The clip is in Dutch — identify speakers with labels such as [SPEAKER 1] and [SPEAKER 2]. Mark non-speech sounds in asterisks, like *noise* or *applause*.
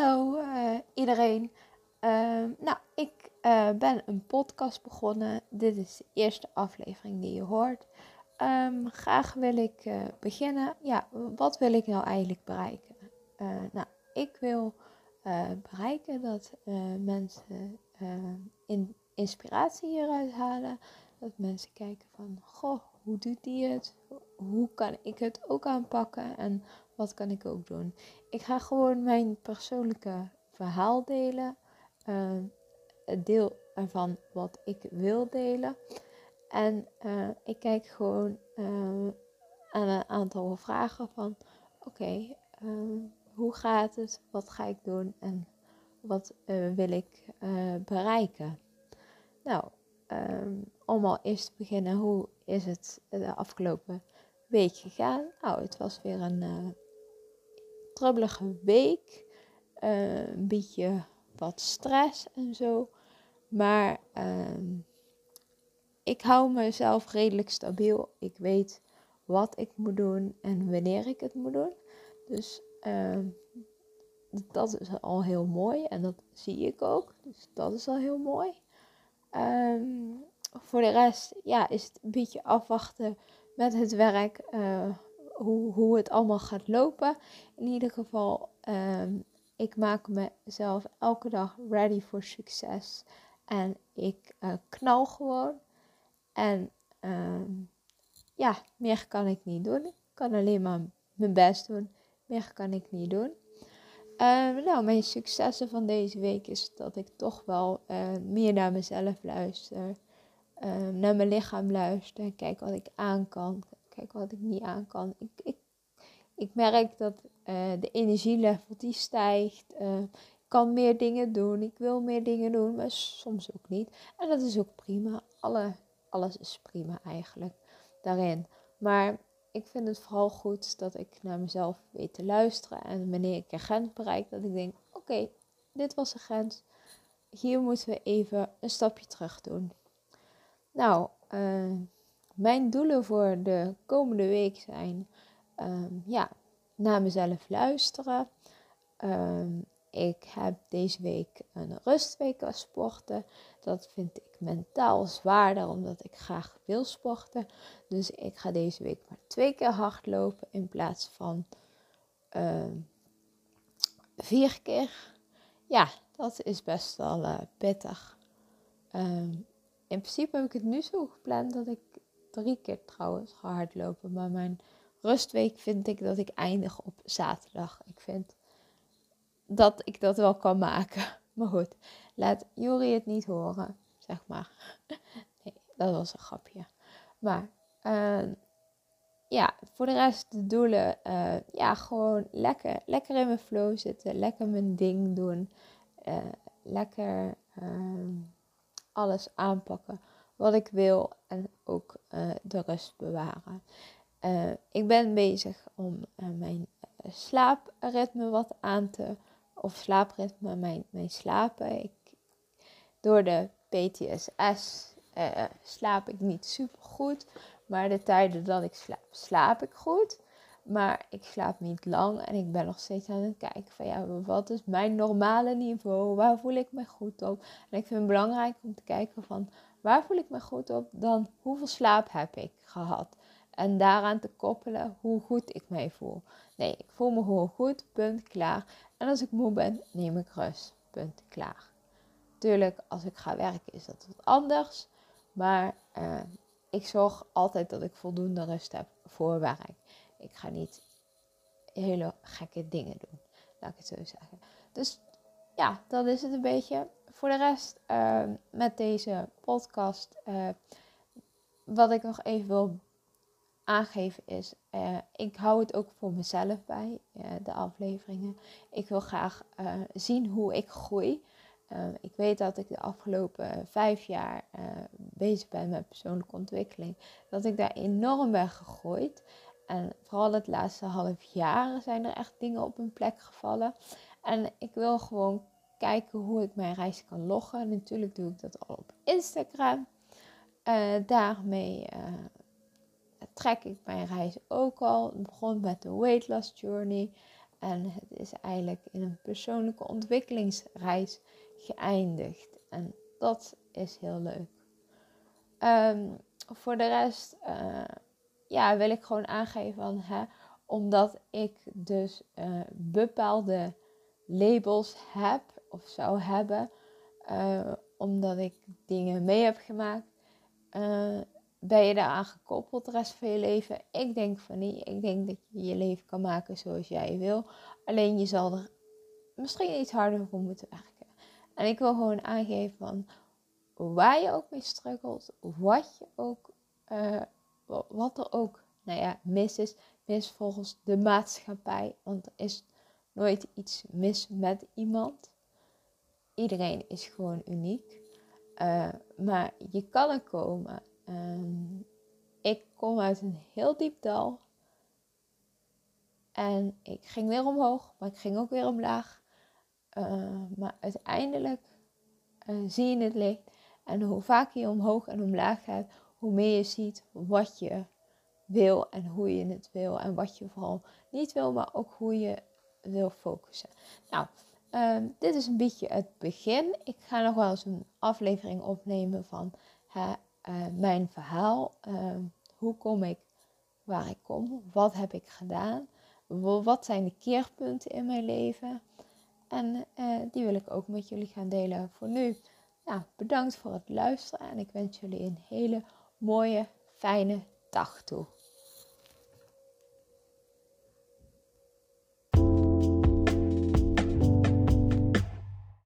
[SPEAKER 1] Hallo uh, iedereen. Uh, nou, ik uh, ben een podcast begonnen. Dit is de eerste aflevering die je hoort. Um, graag wil ik beginnen. Ja, wat wil ik nou eigenlijk bereiken? nou, ik wil bereiken dat mensen in inspiratie hieruit halen. Dat mensen kijken van, goh, hoe doet die het? Hoe kan ik het ook aanpakken? En wat kan ik ook doen? Ik ga gewoon mijn persoonlijke verhaal delen. Het deel ervan wat ik wil delen. En uh, ik kijk gewoon uh, aan een aantal vragen van... Oké, okay, hoe gaat het? Wat ga ik doen? En wat wil ik bereiken? Nou, um, om al eerst te beginnen, hoe is het de afgelopen week gegaan? Nou, het was weer een trubbelige week. Uh, een beetje wat stress en zo. Maar uh, ik hou mezelf redelijk stabiel. Ik weet wat ik moet doen en wanneer ik het moet doen. Dus uh, dat is al heel mooi en dat zie ik ook. Dus dat is al heel mooi. Um, voor de rest ja, is het een beetje afwachten met het werk. Uh, hoe, hoe het allemaal gaat lopen. In ieder geval, um, ik maak mezelf elke dag ready voor succes. En ik uh, knal gewoon. En um, ja, meer kan ik niet doen. Ik kan alleen maar mijn best doen. Meer kan ik niet doen. Uh, nou, mijn successen van deze week is dat ik toch wel uh, meer naar mezelf luister. Uh, naar mijn lichaam luister. Kijk wat ik aan kan kijk wat ik niet aan kan. Ik, ik, ik merk dat uh, de energielevel die stijgt. Uh, ik kan meer dingen doen. Ik wil meer dingen doen, maar soms ook niet. En dat is ook prima. Alle, alles is prima eigenlijk daarin. Maar ik vind het vooral goed dat ik naar mezelf weet te luisteren. En wanneer ik een grens bereik, dat ik denk: oké, dit was de grens. Hier moeten we even een stapje terug doen. Nou, uh, mijn doelen voor de komende week zijn um, ja, naar mezelf luisteren. Um, ik heb deze week een rustweek als sporten. Dat vind ik mentaal zwaarder omdat ik graag wil sporten. Dus ik ga deze week maar twee keer hardlopen in plaats van um, vier keer. Ja, dat is best wel uh, pittig. In principe heb ik het nu zo gepland dat ik drie keer trouwens hardlopen. Maar mijn rustweek vind ik dat ik eindig op zaterdag. Ik vind dat ik dat wel kan maken. *laughs* Maar goed, laat Jori het niet horen, zeg maar. *laughs* Nee, dat was een grapje. Maar uh, ja, voor de rest de doelen. Uh, ja, gewoon lekker, lekker in mijn flow zitten. Lekker mijn ding doen. Uh, lekker ehm, alles aanpakken wat ik wil en ook uh, de rust bewaren. Uh, ik ben bezig om uh, mijn slaapritme wat aan te, of slaapritme, mijn, mijn slapen. Ik, door de PTSS slaap ik niet super goed, maar de tijden dat ik slaap, slaap ik goed. Maar ik slaap niet lang en ik ben nog steeds aan het kijken van ja, wat is mijn normale niveau? Waar voel ik me goed op? En ik vind het belangrijk om te kijken van waar voel ik me goed op, dan hoeveel slaap heb ik gehad. En daaraan te koppelen hoe goed ik mij voel. Nee, ik voel me gewoon goed, punt, klaar. En als ik moe ben, neem ik rust, punt, klaar. Tuurlijk, als ik ga werken is dat wat anders. Maar uh, ik zorg altijd dat ik voldoende rust heb voor werk. Ik ga niet hele gekke dingen doen, laat ik het zo zeggen. Dus ja, dat is het een beetje voor de rest uh, met deze podcast, uh, wat ik nog even wil aangeven is, uh, ik hou het ook voor mezelf bij, de afleveringen. Ik wil graag zien hoe ik groei. ik weet dat ik de afgelopen vijf jaar bezig ben met persoonlijke ontwikkeling. Dat ik daar enorm ben gegroeid. En vooral het laatste half jaar zijn er echt dingen op hun plek gevallen. En ik wil gewoon kijken hoe ik mijn reis kan loggen. Natuurlijk doe ik dat al op Instagram. Uh, daarmee uh, trek ik mijn reis ook al. Het begon met de Weight Loss Journey. En het is eigenlijk in een persoonlijke ontwikkelingsreis geëindigd. En dat is heel leuk. Ehm, voor de rest uh, ja, wil ik gewoon aangeven van, hè, omdat ik dus uh, bepaalde labels heb of zou hebben, uh, omdat ik dingen mee heb gemaakt, ben je daaraan gekoppeld de rest van je leven? Ik denk van niet. Ik denk dat je je leven kan maken zoals jij wil. Alleen je zal er misschien iets harder voor moeten werken. En ik wil gewoon aangeven van waar je ook mee struggelt, wat je ook, wat er ook, nou ja, mis is, mis volgens de maatschappij. Want er is nooit iets mis met iemand. Iedereen is gewoon uniek. Uh, maar je kan er komen. Um, ik kom uit een heel diep dal. En ik ging weer omhoog, maar ik ging ook weer omlaag. Uh, maar uiteindelijk uh, zie je het licht. En hoe vaker je omhoog en omlaag gaat, hoe meer je ziet wat je wil en hoe je het wil. En wat je vooral niet wil, maar ook hoe je wil focussen. Nou, um, dit is een beetje het begin. Ik ga nog wel eens een aflevering opnemen van uh, mijn verhaal. Ehm, hoe kom ik waar ik kom? Wat heb ik gedaan? Wat zijn de keerpunten in mijn leven? En uh, die wil ik ook met jullie gaan delen voor nu. Nou, bedankt voor het luisteren en ik wens jullie een hele mooie, fijne dag toe.